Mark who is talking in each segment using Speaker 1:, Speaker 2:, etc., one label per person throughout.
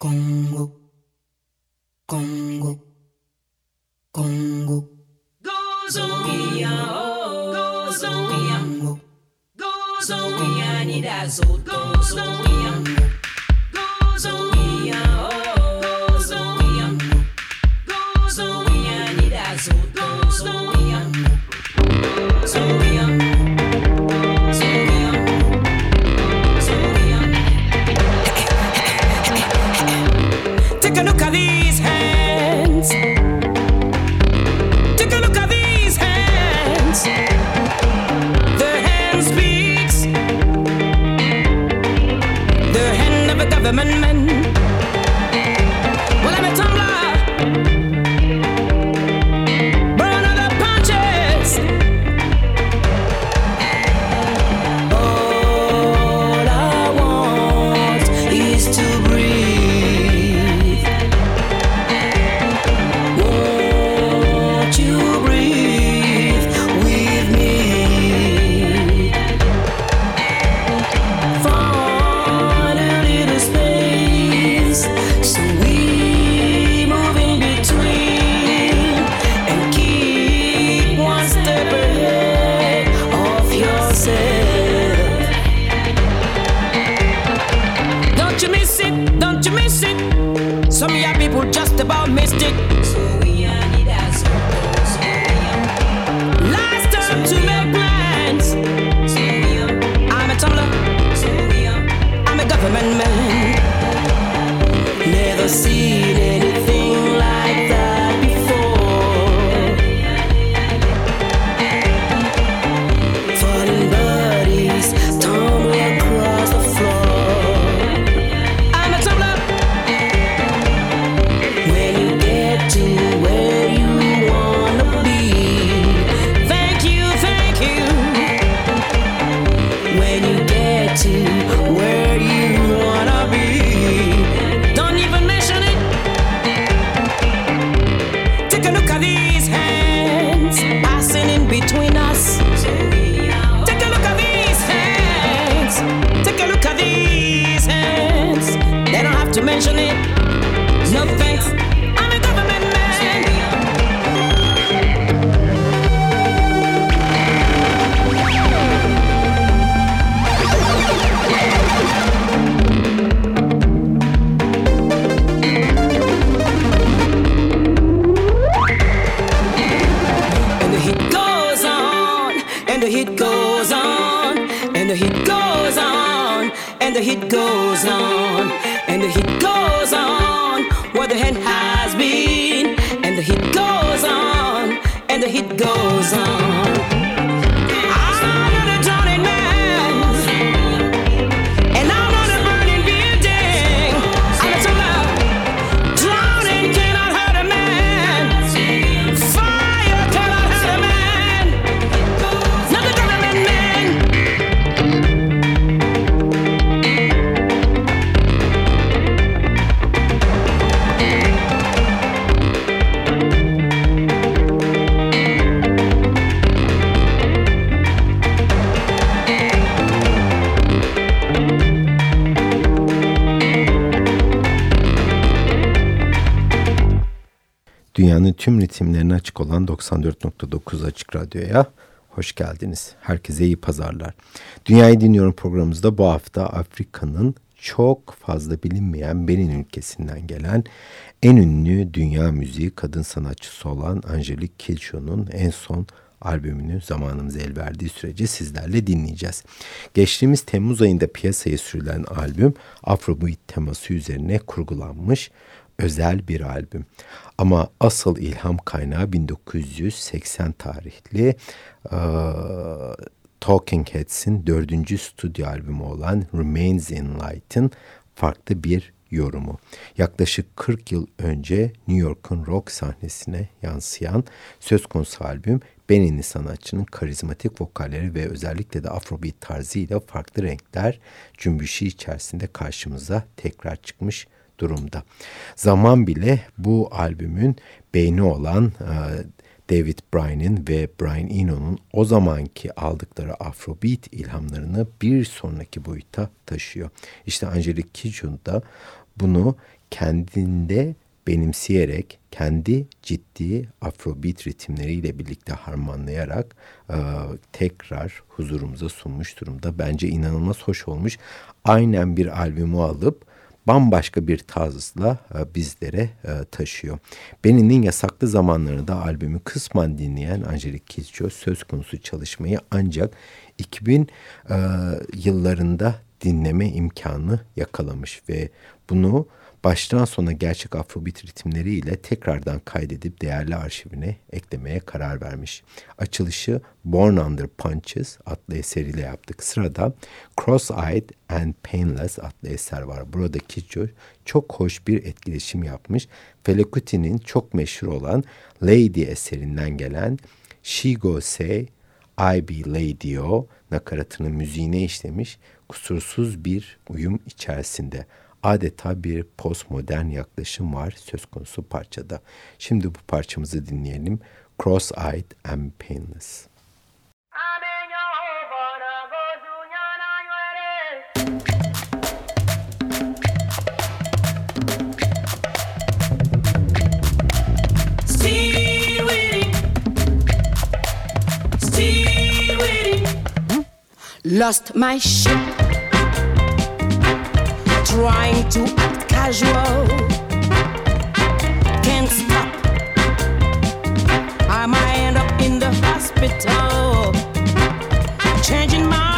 Speaker 1: Congo, Congo, Congo. Gozonia, oh, Gozonia, Gozonia, women government men. Never
Speaker 2: see Ritimlerine açık olan 94.9 Açık Radyo'ya hoş geldiniz. Herkese iyi pazarlar. Dünyayı Dinliyorum programımızda bu hafta Afrika'nın çok fazla bilinmeyen Benin ülkesinden gelen en ünlü dünya müziği kadın sanatçısı olan Angelique Kidjo'nun en son albümünü zamanımız el verdiği sürece sizlerle dinleyeceğiz. Geçtiğimiz Temmuz ayında piyasaya sürülen albüm Afrobeat teması üzerine kurgulanmış özel bir albüm. Ama asıl ilham kaynağı 1980 tarihli eee, Talking Heads'in dördüncü stüdyo albümü olan Remains in Light'ın farklı bir yorumu. Yaklaşık 40 yıl önce New York'un rock sahnesine yansıyan söz konusu albüm Beninli sanatçının karizmatik vokalleri ve özellikle de Afrobeat tarzıyla farklı renkler cümbüşü içerisinde karşımıza tekrar çıkmış durumda. Zaman bile bu albümün beyni olan e, David Bryan'in ve Brian Eno'nun o zamanki aldıkları Afrobeat ilhamlarını bir sonraki boyuta taşıyor. İşte Angelique Kidjo da bunu kendinde benimseyerek kendi ciddi afrobeat ritimleriyle birlikte harmanlayarak e, tekrar huzurumuza sunmuş durumda. Bence inanılmaz hoş olmuş. Aynen bir albümü alıp bambaşka bir tarzla e, bizlere e, taşıyor. Benin'in yasaklı zamanlarını da albümü kısmen dinleyen Angelique Kizço söz konusu çalışmayı ancak 2000 e, yıllarında dinleme imkanı yakalamış ve bunu baştan sona gerçek afrobit ritimleriyle tekrardan kaydedip değerli arşivine eklemeye karar vermiş. Açılışı Born Under Punches adlı eseriyle yaptık. Sırada Cross-Eyed and Painless adlı eser var. Burada Buradaki çok hoş bir etkileşim yapmış. Felekuti'nin çok meşhur olan Lady eserinden gelen She Go Say, I Be Lady O nakaratını müziğine işlemiş kusursuz bir uyum içerisinde adeta bir postmodern yaklaşım var söz konusu parçada. Şimdi bu parçamızı dinleyelim. Cross-Eyed and Painless.
Speaker 1: Lost my shit. trying to act casual. Can't stop. I might end up in the hospital. Changing my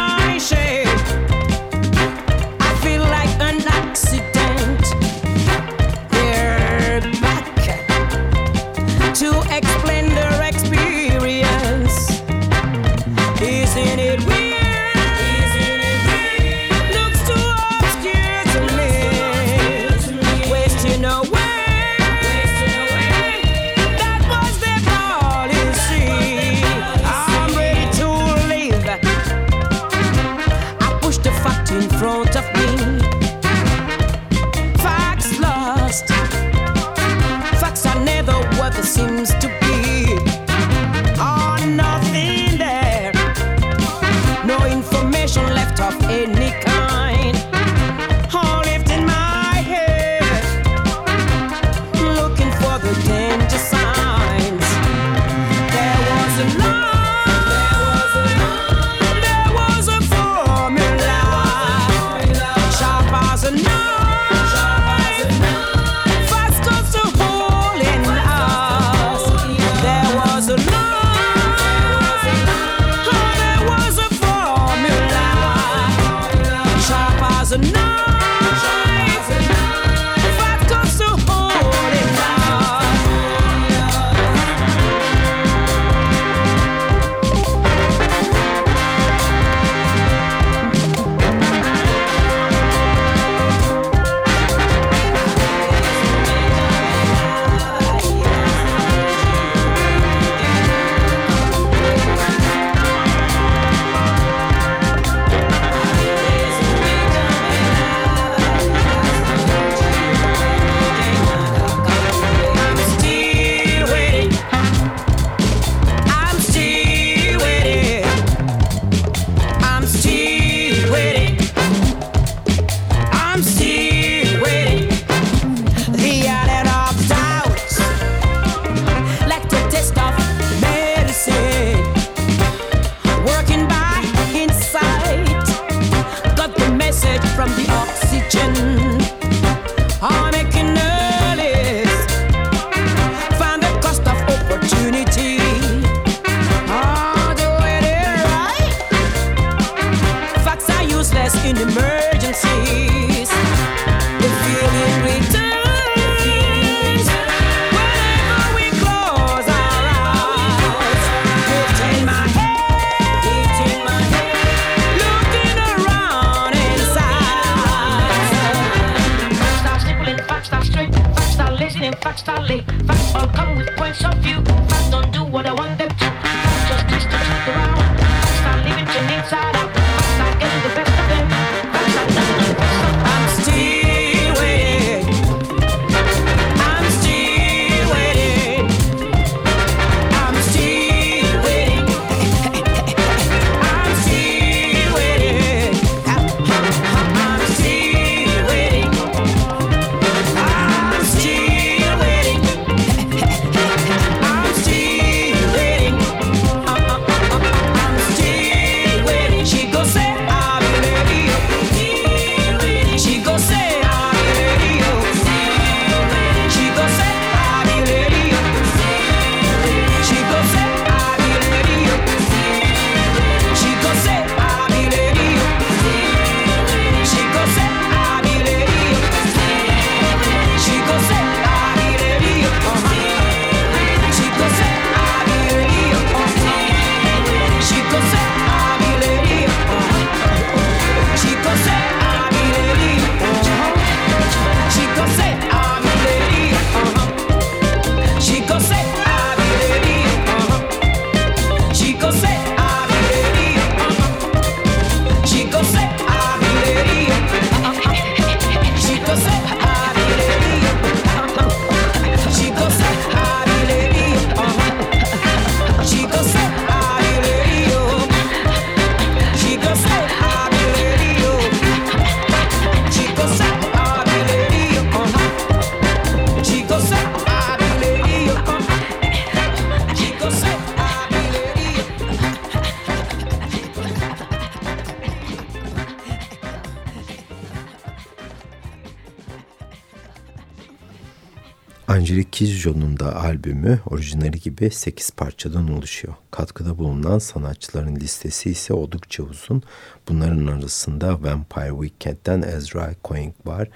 Speaker 2: Kidjo'nun da albümü orijinali gibi 8 parçadan oluşuyor. Katkıda bulunan sanatçıların listesi ise oldukça uzun. Bunların arasında Vampire Weekend'den Ezra Coing var.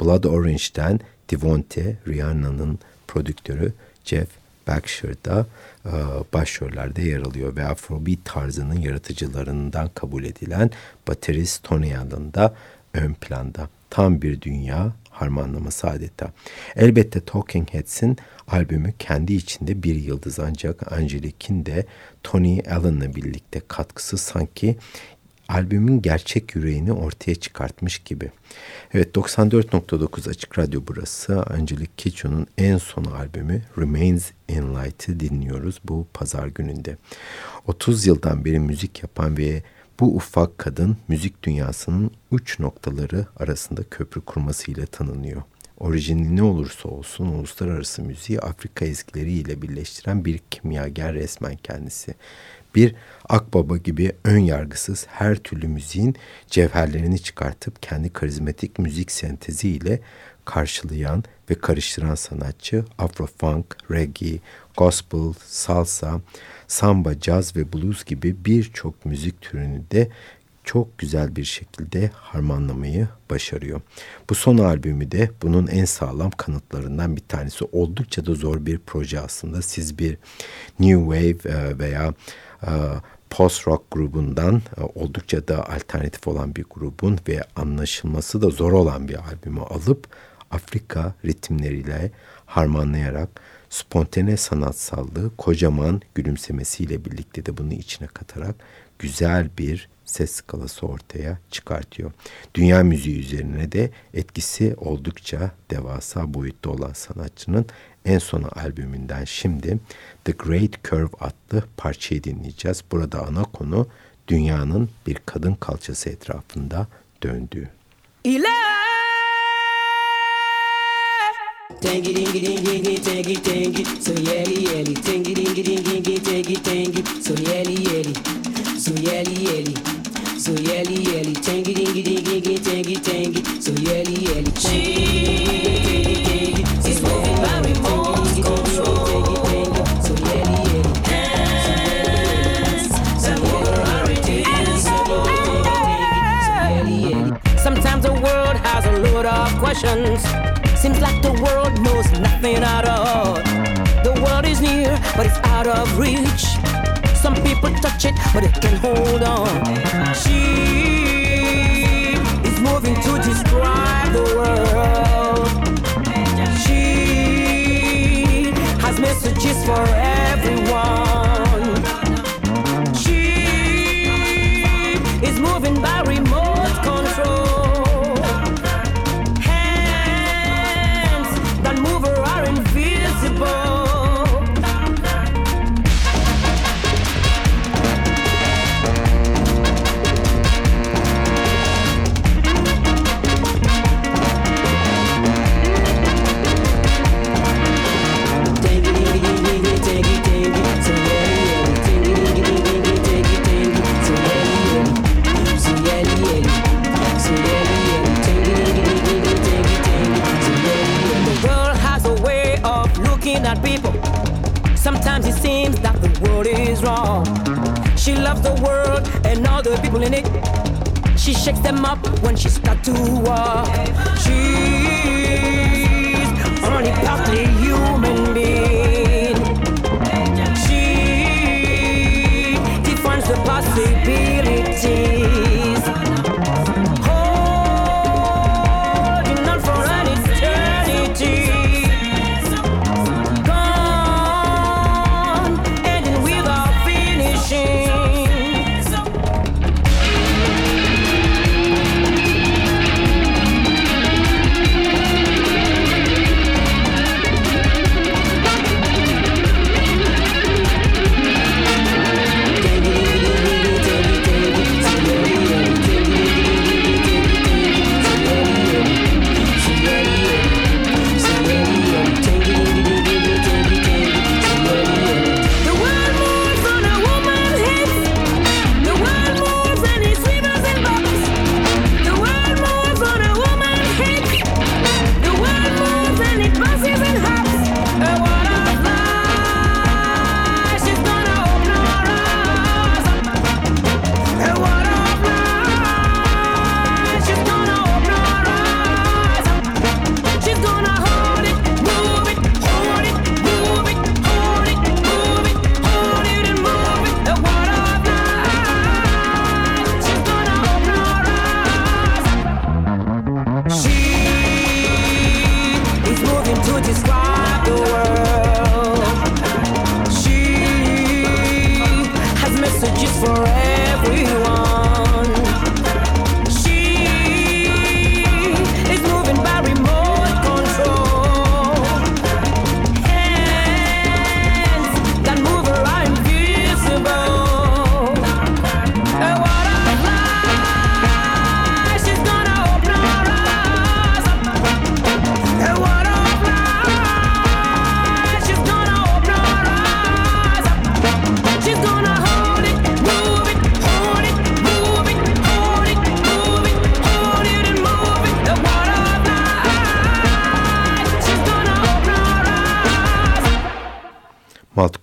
Speaker 2: Blood Orange'den Devonte, Rihanna'nın prodüktörü Jeff Baxter başrollerde yer alıyor ve Afrobeat tarzının yaratıcılarından kabul edilen baterist Tony Allen da ön planda. Tam bir dünya harmanlaması adeta. Elbette Talking Heads'in albümü kendi içinde bir yıldız ancak Angelique'in de Tony Allen'la birlikte katkısı sanki albümün gerçek yüreğini ortaya çıkartmış gibi. Evet 94.9 Açık Radyo burası. Angelique Kidjo'nun en son albümü Remains in Light'ı dinliyoruz bu pazar gününde. 30 yıldan beri müzik yapan ve bu ufak kadın müzik dünyasının uç noktaları arasında köprü kurmasıyla tanınıyor. Orijini ne olursa olsun uluslararası müziği Afrika ezgileriyle birleştiren bir kimyager resmen kendisi. Bir akbaba gibi ön yargısız her türlü müziğin cevherlerini çıkartıp kendi karizmatik müzik senteziyle karşılayan ve karıştıran sanatçı Afro-funk, reggae, gospel, salsa, samba, caz ve blues gibi birçok müzik türünü de çok güzel bir şekilde harmanlamayı başarıyor. Bu son albümü de bunun en sağlam kanıtlarından bir tanesi. Oldukça da zor bir proje aslında. Siz bir New Wave e, veya e, post rock grubundan e, oldukça da alternatif olan bir grubun ve anlaşılması da zor olan bir albümü alıp Afrika ritimleriyle harmanlayarak spontane sanatsallığı kocaman gülümsemesiyle birlikte de bunu içine katarak güzel bir ses skalası ortaya çıkartıyor. Dünya müziği üzerine de etkisi oldukça devasa boyutta olan sanatçının en son albümünden şimdi The Great Curve adlı parçayı dinleyeceğiz. Burada ana konu dünyanın bir kadın kalçası etrafında döndüğü.
Speaker 1: İle Tangy dingy dingy dingy tangy tangy so yelly yelly tangy dingy dingy dingy tangy tangy so yelly yelly so yelly yelly so yelly yelly tangy dingy dingy dingy tangy tangy so yelly yelly tangy is moving by remote control so yelly yelly Sometimes the world has a load of questions Seems like the world knows nothing at all. The world is near, but it's out of reach. Some people touch it, but it can hold on. She is moving to describe the world. She has messages for She shakes them up when she's got to walk. She's only partly for everyone.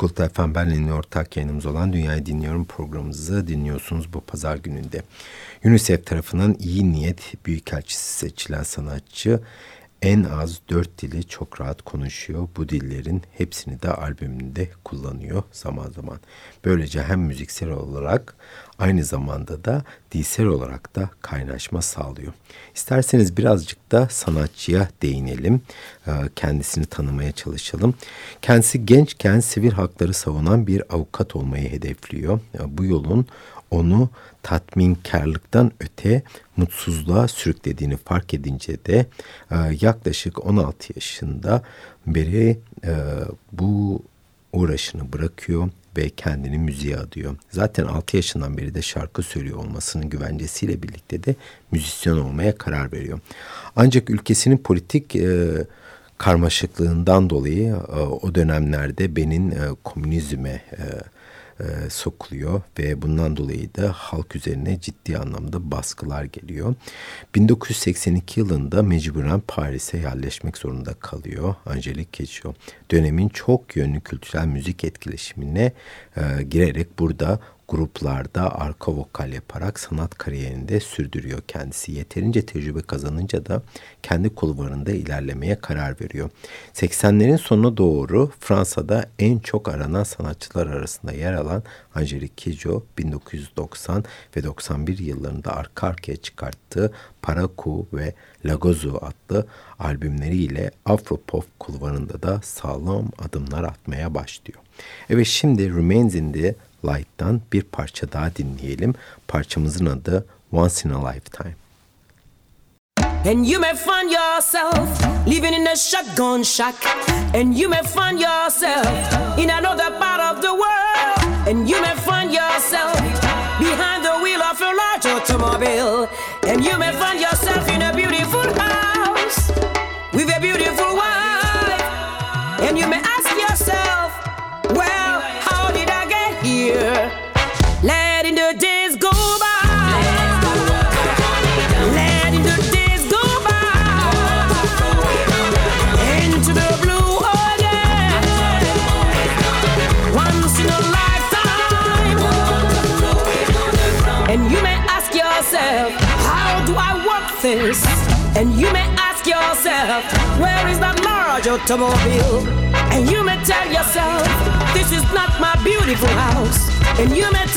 Speaker 2: Multicult FM Berlin'le ortak yayınımız olan Dünyayı Dinliyorum programımızı dinliyorsunuz bu pazar gününde. UNICEF tarafından iyi niyet büyükelçisi seçilen sanatçı en az dört dili çok rahat konuşuyor. Bu dillerin hepsini de albümünde kullanıyor zaman zaman. Böylece hem müziksel olarak aynı zamanda da dilsel olarak da kaynaşma sağlıyor. İsterseniz birazcık da sanatçıya değinelim. Ee, Kendisini tanımaya çalışalım. Kendisi gençken sivil hakları savunan bir avukat olmayı hedefliyor. Ee, Bu yolun onu tatminkarlıktan öte mutsuzluğa sürüklediğini fark edince de e, yaklaşık 16 yaşında beri e, bu uğraşını bırakıyor ve kendini müziğe adıyor. Zaten 6 yaşından beri de şarkı söylüyor olmasının güvencesiyle birlikte de müzisyen olmaya karar veriyor. Ancak ülkesinin politik e, karmaşıklığından dolayı e, o dönemlerde benim e, komünizme e, sokuluyor ve bundan dolayı da halk üzerine ciddi anlamda baskılar geliyor. 1982 yılında mecburen Paris'e yerleşmek zorunda kalıyor Angelique Kidjo. Dönemin çok yönlü kültürel müzik etkileşimine e, girerek burada gruplarda arka vokal yaparak sanat kariyerini de sürdürüyor kendisi. Yeterince tecrübe kazanınca da kendi kulvarında ilerlemeye karar veriyor. 80'lerin sonuna doğru Fransa'da en çok aranan sanatçılar arasında yer alan Angelique Kidjo 1990 ve 91 yıllarında arka arkaya çıkarttığı Paraku ve Lagozu adlı albümleriyle Afropop kulvarında da sağlam adımlar atmaya başlıyor. Evet şimdi Remains in the Light'tan bir parça daha dinleyelim. Parçamızın adı Once in a Lifetime.
Speaker 1: And you may find yourself living in a shotgun shack. And you may find yourself in another part of the world. And you may find yourself behind the wheel of a large automobile. And you may find yourself in a beautiful house with a beautiful wife. Letting the days go by. Letting the days go by. Into the blue again. Once in a lifetime. And you may ask yourself, how do I work this? And you may ask yourself, where is that large automobile? And you may tell yourself, beautiful house. And you may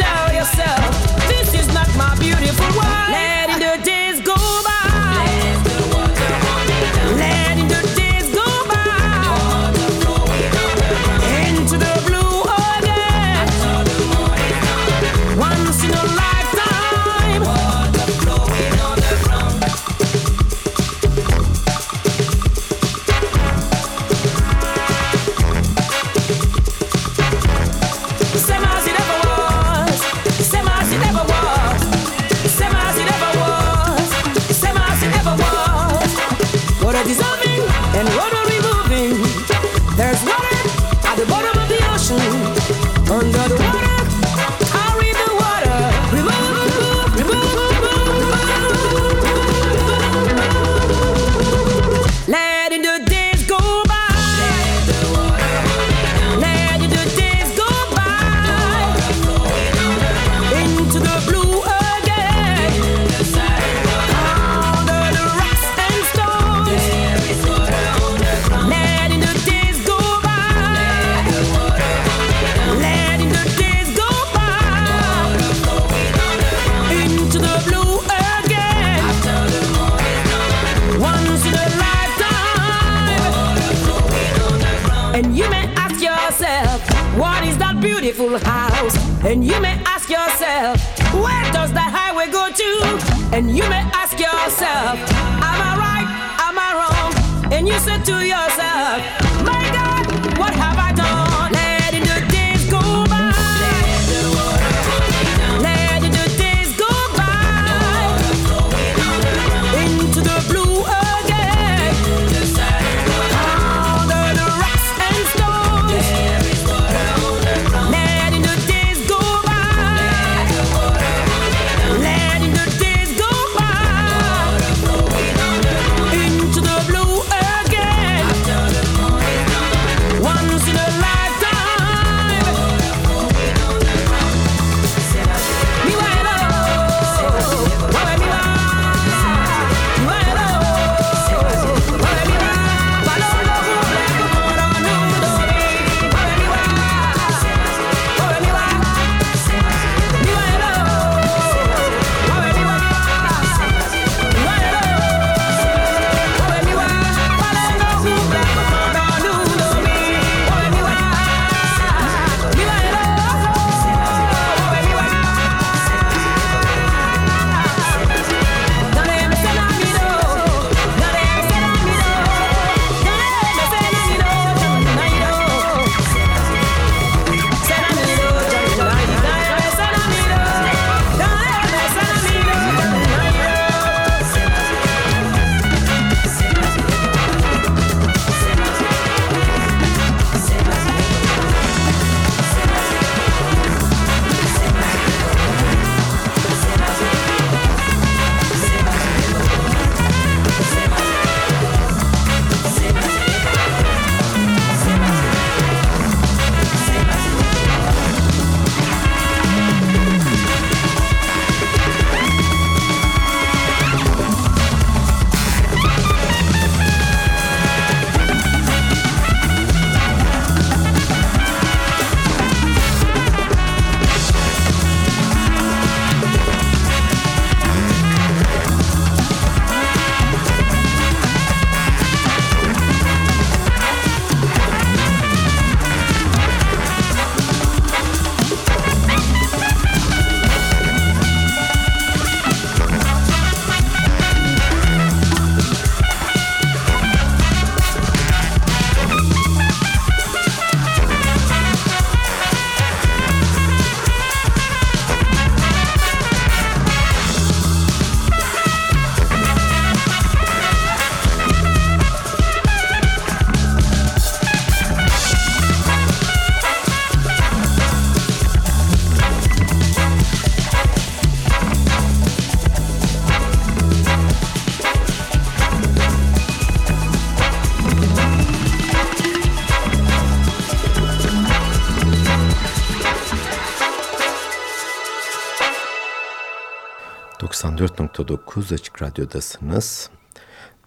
Speaker 2: ...94.9 Açık Radyo'dasınız.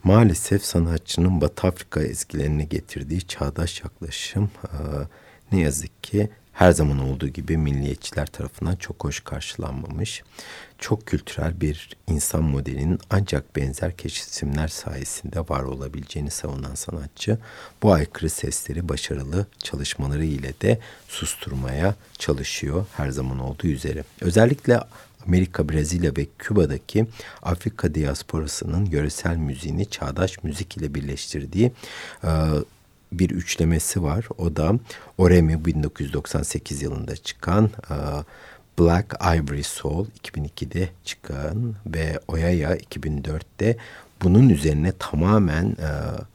Speaker 2: Maalesef sanatçının Batı Afrika ezgilerini getirdiği çağdaş yaklaşım... e, ...ne yazık ki her zaman olduğu gibi milliyetçiler tarafından çok hoş karşılanmamış. Çok kültürel bir insan modelinin ancak benzer kesimler sayesinde var olabileceğini savunan sanatçı... ...bu aykırı sesleri başarılı çalışmaları ile de susturmaya çalışıyor her zaman olduğu üzere. Özellikle Amerika, Brezilya ve Küba'daki Afrika diasporasının yöresel müziğini çağdaş müzik ile birleştirdiği e, bir üçlemesi var. O da Oremi 1998 yılında çıkan e, Black Ivory Soul 2002'de çıkan ve Oyaya 2004'te bunun üzerine tamamen e,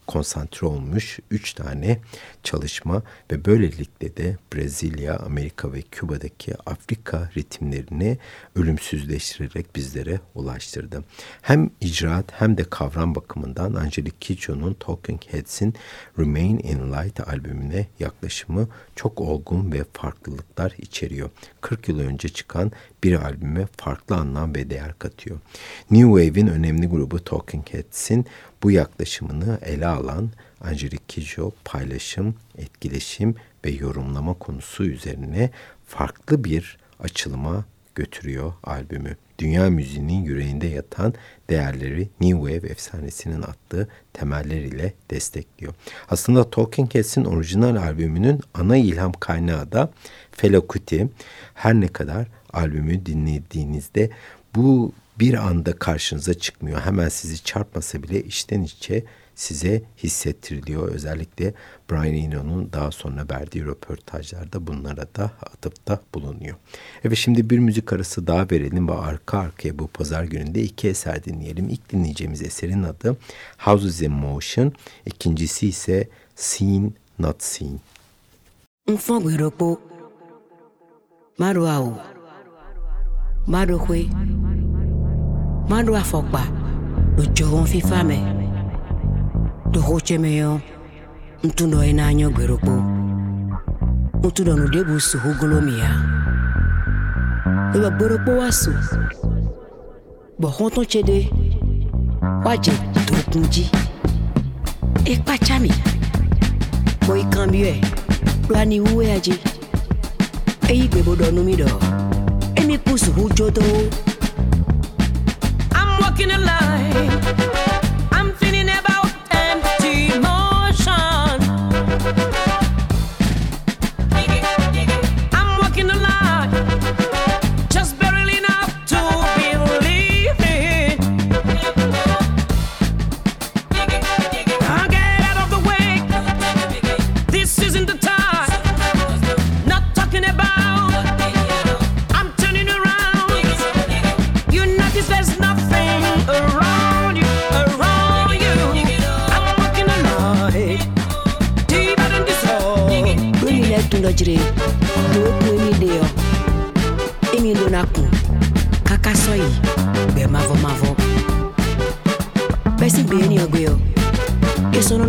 Speaker 2: konsantre olmuş üç tane çalışma ve böylelikle de Brezilya, Amerika ve Küba'daki Afrika ritimlerini ölümsüzleştirerek bizlere ulaştırdı. Hem icraat hem de kavram bakımından Angelique Kidjo'nun Talking Heads'in Remain in Light albümüne yaklaşımı çok olgun ve farklılıklar içeriyor. 40 yıl önce çıkan bir albüme farklı anlam ve değer katıyor. New Wave'in önemli grubu Talking Heads'in bu yaklaşımını ele alan Angelique Kidjo paylaşım, etkileşim ve yorumlama konusu üzerine farklı bir açılıma götürüyor albümü. Dünya müziğinin yüreğinde yatan değerleri New Wave efsanesinin attığı temeller ile destekliyor. Aslında Talking Heads'in orijinal albümünün ana ilham kaynağı da Fela Kuti. Her ne kadar albümü dinlediğinizde bu bir anda karşınıza çıkmıyor. Hemen sizi çarpmasa bile içten içe size hissettiriliyor. Özellikle Brian Eno'nun daha sonra verdiği röportajlarda bunlara da atıfta bulunuyor. Evet şimdi bir müzik arası daha verelim ve arka arkaya bu pazar gününde iki eser dinleyelim. İlk dinleyeceğimiz eserin adı Houses in Motion, ikincisi ise Seen Not Seen.
Speaker 1: Gbèròpó maro maɖo afɔkpa ɖo dzohom fifa me. Ɖo xotsemeyo ŋtunɔ yi na anyɔ gbeɖokpo ŋtunɔ nu ɖe bu suho golomia ebe gbeɖokpo wa su bɔ tse ɖe woadze dokun dzi ekpatsa mi. Bɔ yi kan biɔe ɖo aniwuwe ya dzi eyi gbebo nu e mi ɖɔ emi ku suho dzodowo. walking a line.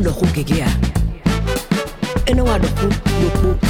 Speaker 1: lo khu ke kia eno wa do khu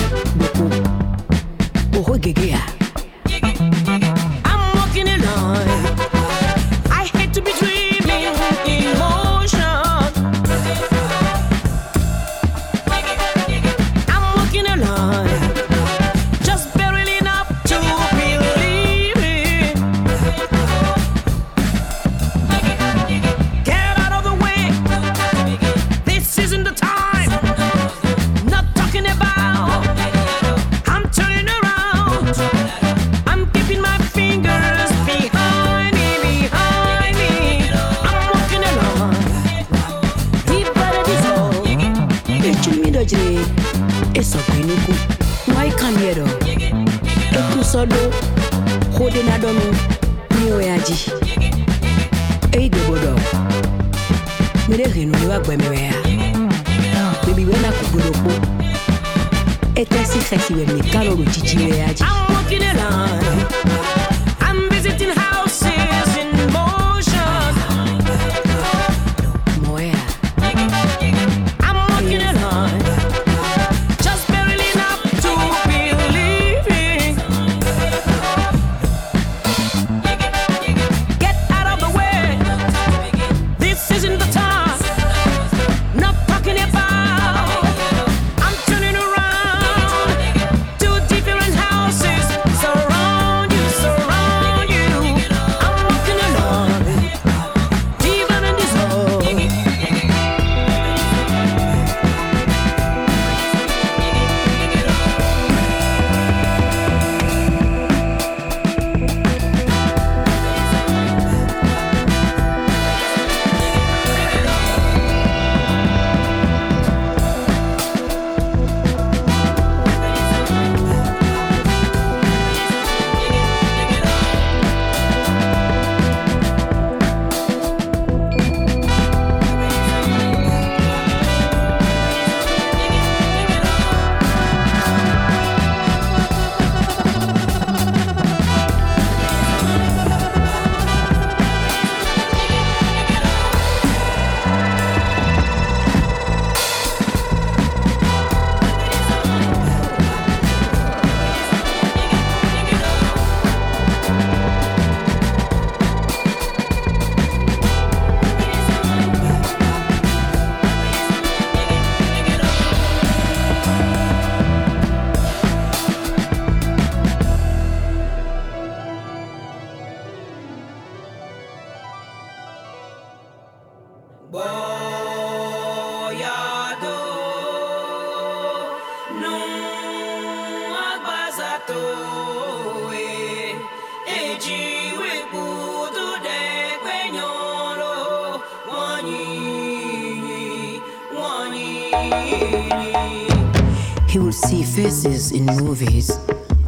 Speaker 1: movies,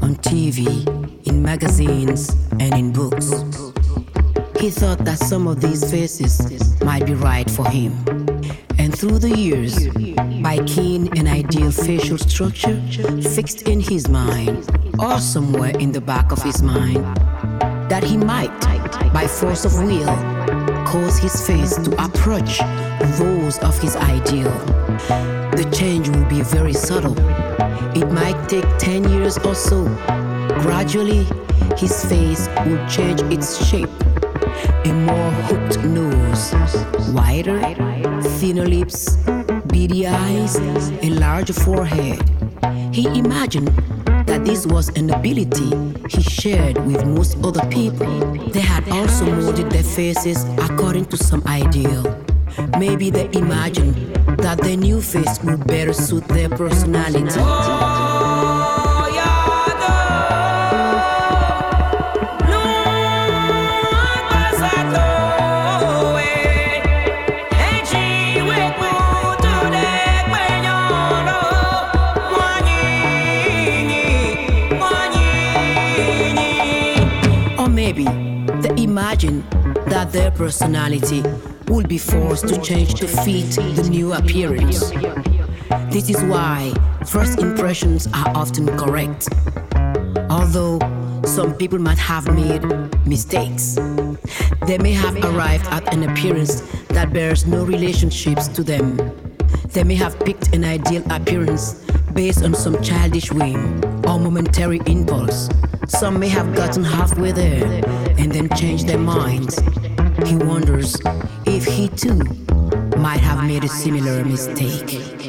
Speaker 1: on TV, in magazines, and in books. He thought that some of these faces might be right for him. And through the years, by keen and ideal facial structure fixed in his mind, or somewhere in the back of his mind, that he might, by force of will, cause his face to approach those of his ideal. The change will be very subtle. It might take 10 years or so. Gradually, his face will change its shape. A more hooked nose, wider, thinner lips, beady eyes, a larger forehead. He imagined that this was an ability he shared with most other people. They had also molded their faces according to some ideal. Maybe they imagined that their new face would better suit their personality. Imagine that their personality will be forced to change to fit the new appearance. This is why first impressions are often correct. Although some people might have made mistakes, they may have arrived at an appearance that bears no relationships to them. They may have picked an ideal appearance based on some childish whim or momentary impulse. Some may have gotten halfway there and then changed their minds. He wonders if he too might have made a similar mistake.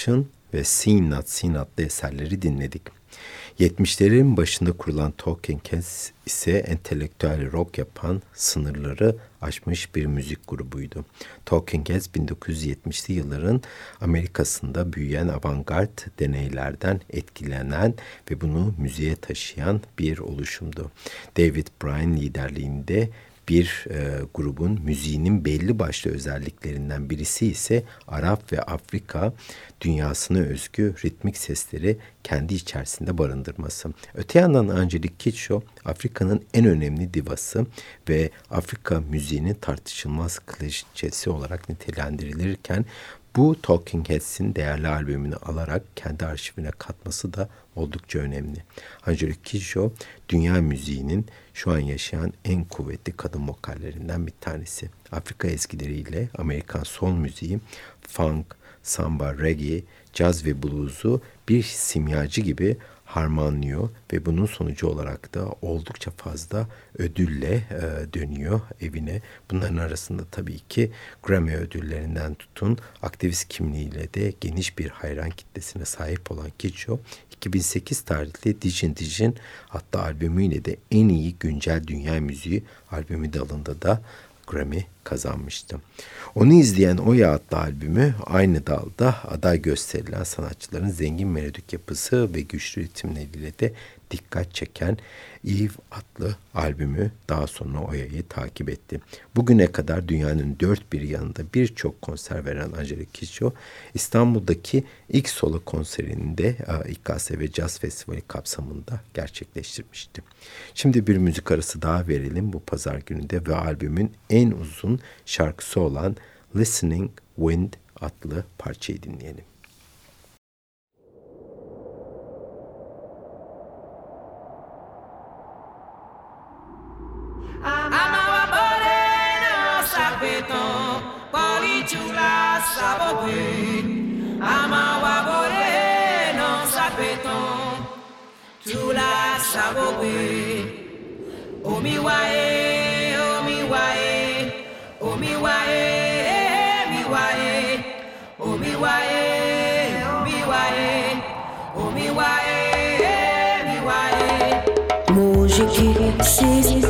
Speaker 2: Motion ve Seen adlı eserleri dinledik. 70'lerin başında kurulan Talking Heads ise entelektüel rock yapan sınırları aşmış bir müzik grubuydu. Talking Heads 1970'li yılların Amerika'sında büyüyen avantgard deneylerden etkilenen ve bunu müziğe taşıyan bir oluşumdu. David Bryan liderliğinde bir e, grubun müziğinin belli başlı özelliklerinden birisi ise Arap ve Afrika dünyasına özgü ritmik sesleri kendi içerisinde barındırması. Öte yandan Angelique Kidjo Afrika'nın en önemli divası ve Afrika müziğinin tartışılmaz klişesi olarak nitelendirilirken bu Talking Heads'in değerli albümünü alarak kendi arşivine katması da oldukça önemli. Angelique Kidjo dünya müziğinin şu an yaşayan en kuvvetli kadın vokallerinden bir tanesi. Afrika ezgileriyle Amerikan soul müziği, funk, samba, reggae, caz ve blues'u bir simyacı gibi harmanlıyor ve bunun sonucu olarak da oldukça fazla ödülle e, dönüyor evine. Bunların arasında tabii ki Grammy ödüllerinden tutun aktivist kimliğiyle de geniş bir hayran kitlesine sahip olan Kicho 2008 tarihli Dijin Dijin hatta albümüyle de en iyi güncel dünya müziği albümü dalında da Grammy kazanmıştı. Onu izleyen Oya adlı albümü aynı dalda aday gösterilen sanatçıların zengin melodik yapısı ve güçlü ritimleriyle de dikkat çeken Eve adlı albümü daha sonra Oya'yı takip etti. Bugüne kadar dünyanın dört bir yanında birçok konser veren Angelique Kidjo, İstanbul'daki ilk solo konserini de İKS ve Jazz Festivali kapsamında gerçekleştirmişti. Şimdi bir müzik arası daha verelim bu pazar gününde ve albümün en uzun şarkısı olan Listening Wind adlı parçayı dinleyelim.
Speaker 1: Amaba morena sapeton, polichula sabobwe. Amawa morena sapeton, chula sabobwe. Omiwae, omiwae, omiwae, omiwae, omiwae, omiwae, omiwae. Música, sim.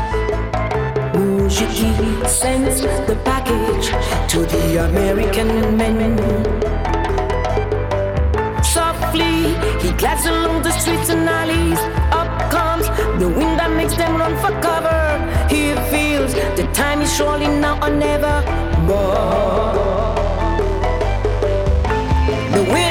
Speaker 1: sends the package to the American men. Softly, he glides along the streets and alleys. Up comes the wind that makes them run for cover. He feels the time is surely now or never. More. The wind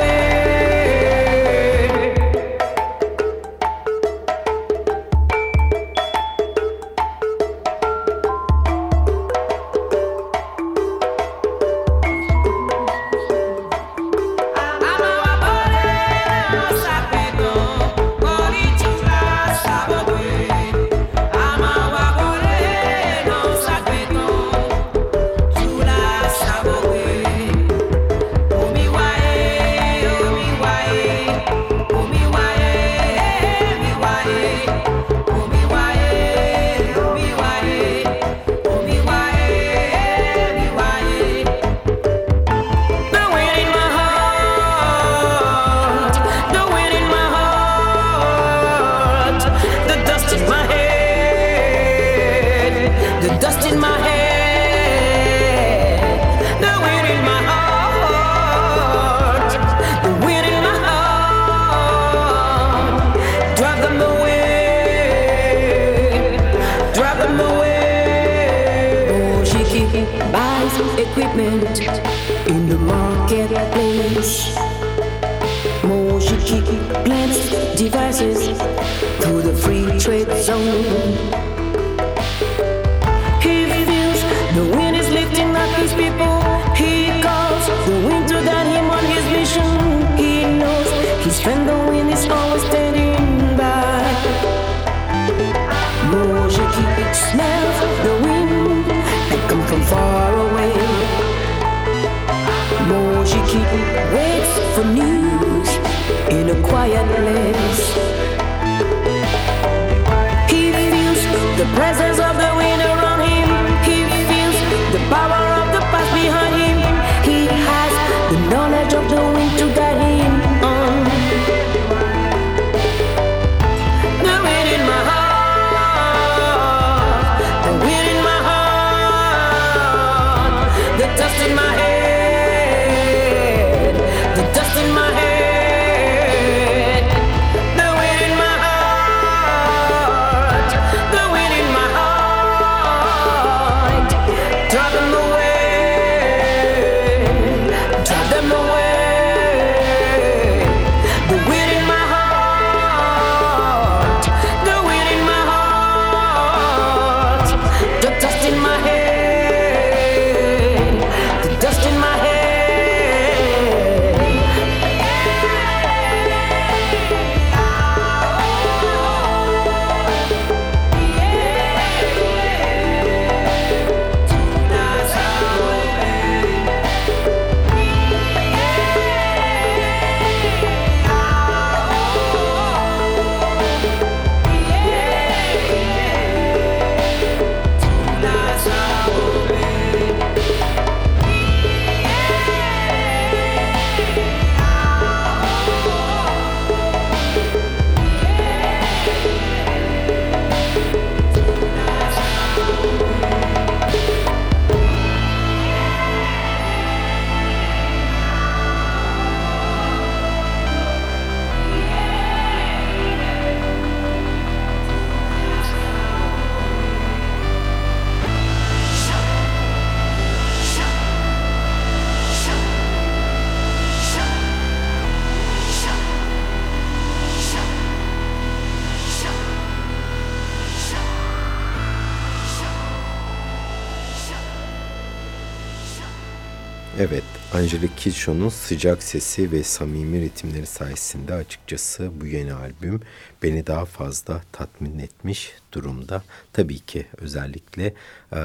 Speaker 2: Evet, Angelique Kidjo'nun sıcak sesi ve samimi ritimleri sayesinde açıkçası bu yeni albüm beni daha fazla tatmin etmiş durumda. Tabii ki özellikle e,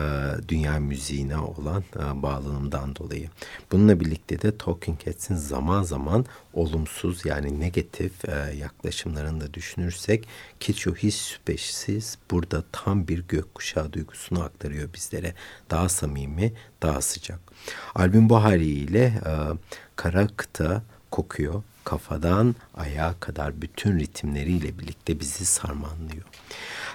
Speaker 2: dünya müziğine olan e, bağlılığımdan dolayı. Bununla birlikte de Talking Heads'in zaman zaman olumsuz yani negatif e, yaklaşımlarını da düşünürsek Kidjo hiç şüphesiz burada tam bir gökkuşağı duygusunu aktarıyor bizlere. Daha samimi, daha sıcak. Albüm bu haliyle e, kara kıta kokuyor. Kafadan ayağa kadar bütün ritimleriyle birlikte bizi sarmanlıyor.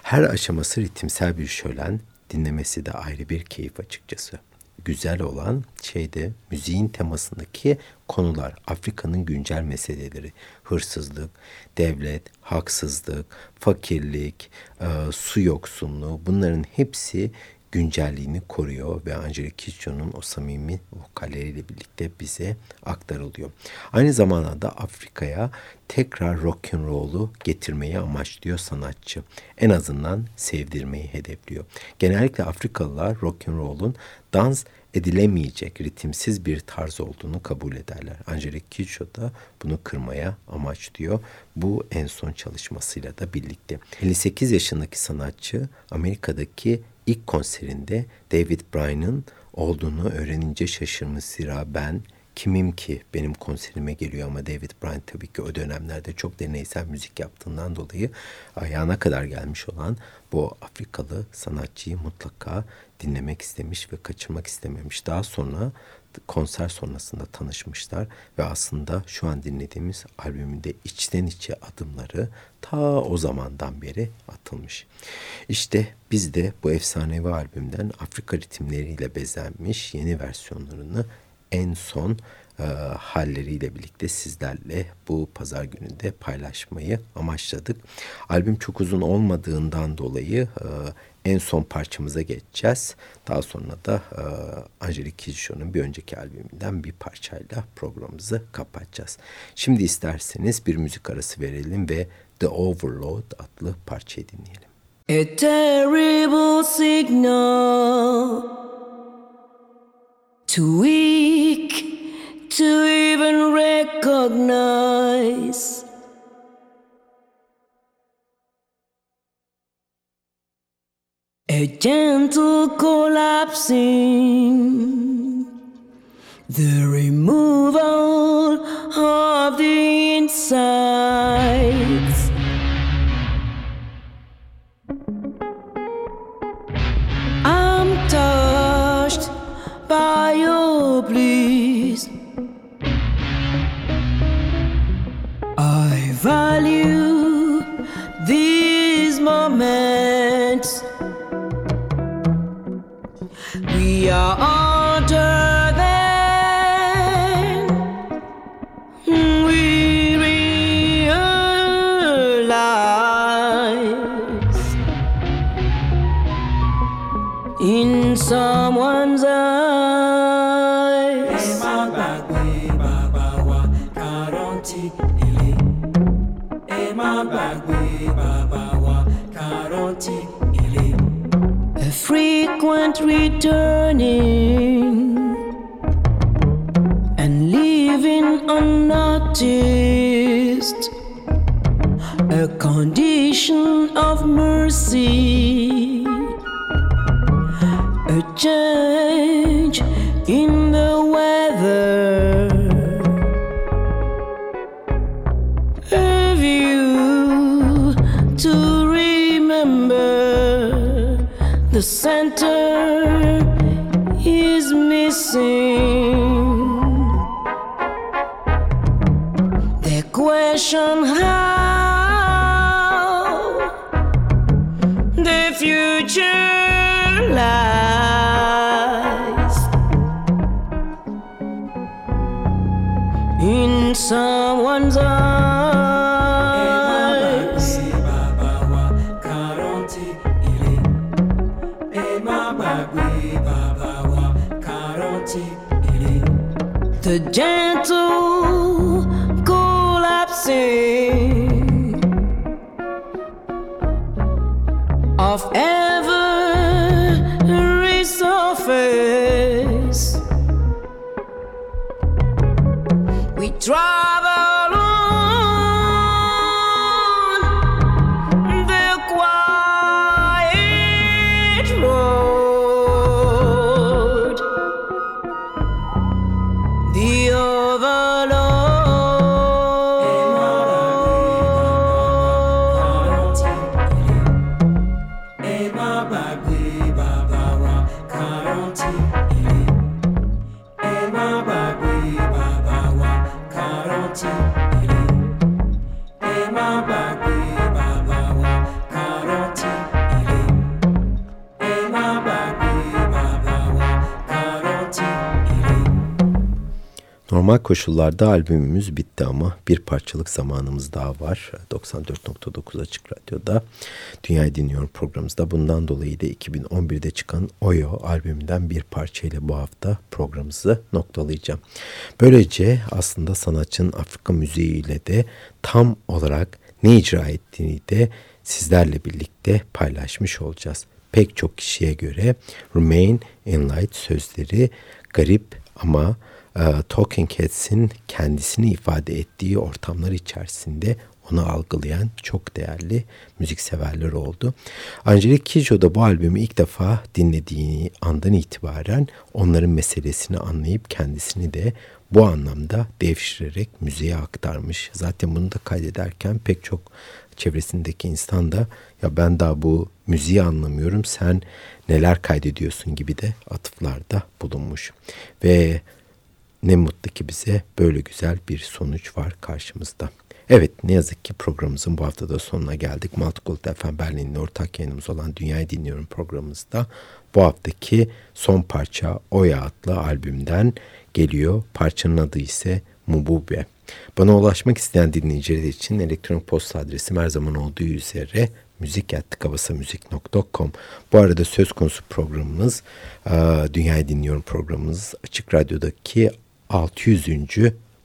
Speaker 2: Her aşaması ritimsel bir şölen, dinlemesi de ayrı bir keyif açıkçası. Güzel olan şey de müziğin temasındaki konular, Afrika'nın güncel meseleleri, hırsızlık, devlet, haksızlık, fakirlik, e, su yoksunluğu bunların hepsi güncelliğini koruyor ve Angelique Kidjo'nun o samimi vokalleriyle birlikte bize aktarılıyor. Aynı zamanda da Afrika'ya tekrar rock and roll'u getirmeyi amaçlıyor sanatçı. En azından sevdirmeyi hedefliyor. Genellikle Afrikalılar rock and roll'un dans edilemeyecek ritimsiz bir tarz olduğunu kabul ederler. Angelique Kidjo da bunu kırmaya amaçlıyor. Bu en son çalışmasıyla da birlikte. 58 yaşındaki sanatçı Amerika'daki ilk konserinde David Bryan'ın olduğunu öğrenince şaşırmış. Zira ben kimim ki benim konserime geliyor ama David Bryan tabii ki o dönemlerde çok deneysel müzik yaptığından dolayı ayağına kadar gelmiş olan bu Afrikalı sanatçıyı mutlaka dinlemek istemiş ve kaçırmak istememiş. Daha sonra konser sonrasında tanışmışlar ve aslında şu an dinlediğimiz albümünde içten içe adımları ta o zamandan beri atılmış. İşte biz de bu efsanevi albümden Afrika ritimleriyle bezenmiş yeni versiyonlarını en son e, halleriyle birlikte sizlerle bu pazar gününde paylaşmayı amaçladık. Albüm çok uzun olmadığından dolayı e, en son parçamıza geçeceğiz. Daha sonra da e, Angelique Kidjo'nun bir önceki albümünden bir parçayla programımızı kapatacağız. Şimdi isterseniz bir müzik arası verelim ve The Overload adlı parçayı dinleyelim.
Speaker 1: A terrible signal, too weak to even recognize. A gentle collapsing, the removal of the insides. In someone's eyes. A frequent returning and leaving unnoticed. A condition of mercy. Change in the weather. A view to remember the center is missing. The question how
Speaker 2: Normal koşullarda albümümüz bitti ama bir parçalık zamanımız daha var. 94.9 Açık Radyo'da Dünyayı Dinliyorum programımızda. Bundan dolayı da 2011'de çıkan Oyo albümünden bir parçayla bu hafta programımızı noktalayacağım. Böylece aslında sanatçının Afrika müziğiyle de tam olarak ne icra ettiğini de sizlerle birlikte paylaşmış olacağız. Pek çok kişiye göre Remain in Light sözleri garip ama Talking Heads'in kendisini ifade ettiği ortamlar içerisinde onu algılayan çok değerli müzikseverler oldu. Angelique Kidjo da bu albümü ilk defa dinlediği andan itibaren onların meselesini anlayıp kendisini de bu anlamda devşirerek müziğe aktarmış. Zaten bunu da kaydederken pek çok çevresindeki insan da ya ben daha bu müziği anlamıyorum sen neler kaydediyorsun gibi de atıflarda bulunmuş. Ve ne mutlu ki bize böyle güzel bir sonuç var karşımızda. Evet ne yazık ki programımızın bu haftada sonuna geldik. Multicult FM Berlin'in ortak yayınımız olan Dünyayı Dinliyorum programımızda bu haftaki son parça Oya adlı albümden geliyor. Parçanın adı ise Mubube. Bana ulaşmak isteyen dinleyiciler için elektronik posta adresim her zaman olduğu üzere müzik.kavasamüzik.com Bu arada söz konusu programımız Dünyayı Dinliyorum programımız Açık Radyo'daki 600.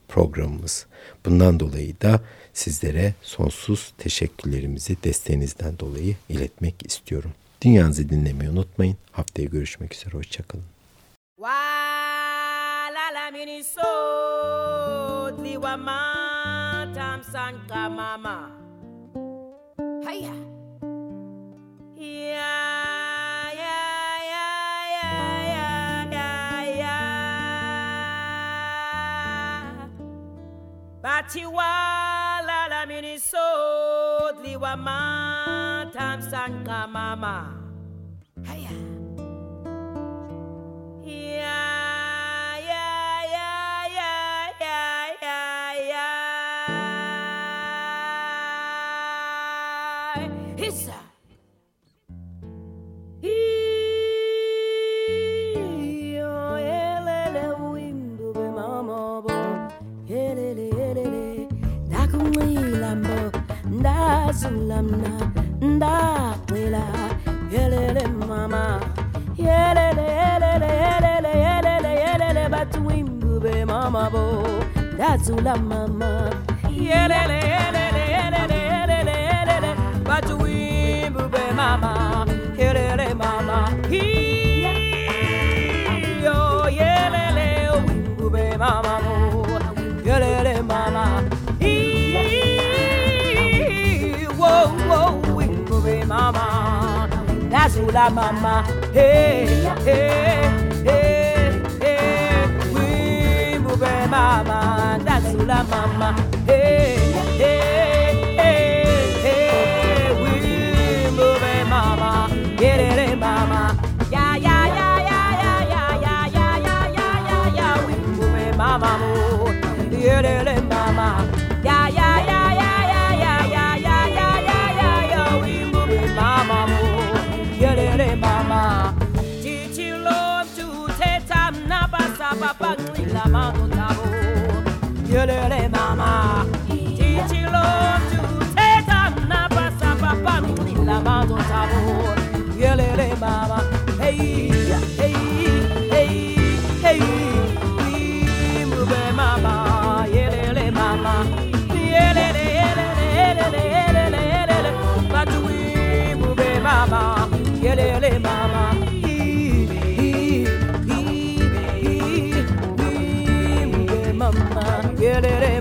Speaker 2: programımız. Bundan dolayı da sizlere sonsuz teşekkürlerimizi desteğinizden dolayı iletmek istiyorum. Dünyanızı dinlemeyi unutmayın. Haftaya görüşmek üzere. Hoşçakalın.
Speaker 1: Miniso batiwala la minisodliwa matamsankamama zulamna ndakwela yelele mama. Yelele yelele yelele yelele yelele batu imbube mama bo. Ndazula mama. Yelele yelele I'm mama. Hey, hey, hey, hey. We move mama. I'm mama. Hey, hey, hey, hey. We move mama. In, mama. Yeah, yeah, yeah, yeah, yeah, yeah, yeah, yeah, yeah, yeah, yeah, yeah. We move mama. In, mama. lele mama. Titi lontu teta na pasa papa mi la mazo mama. Hey hey. da da da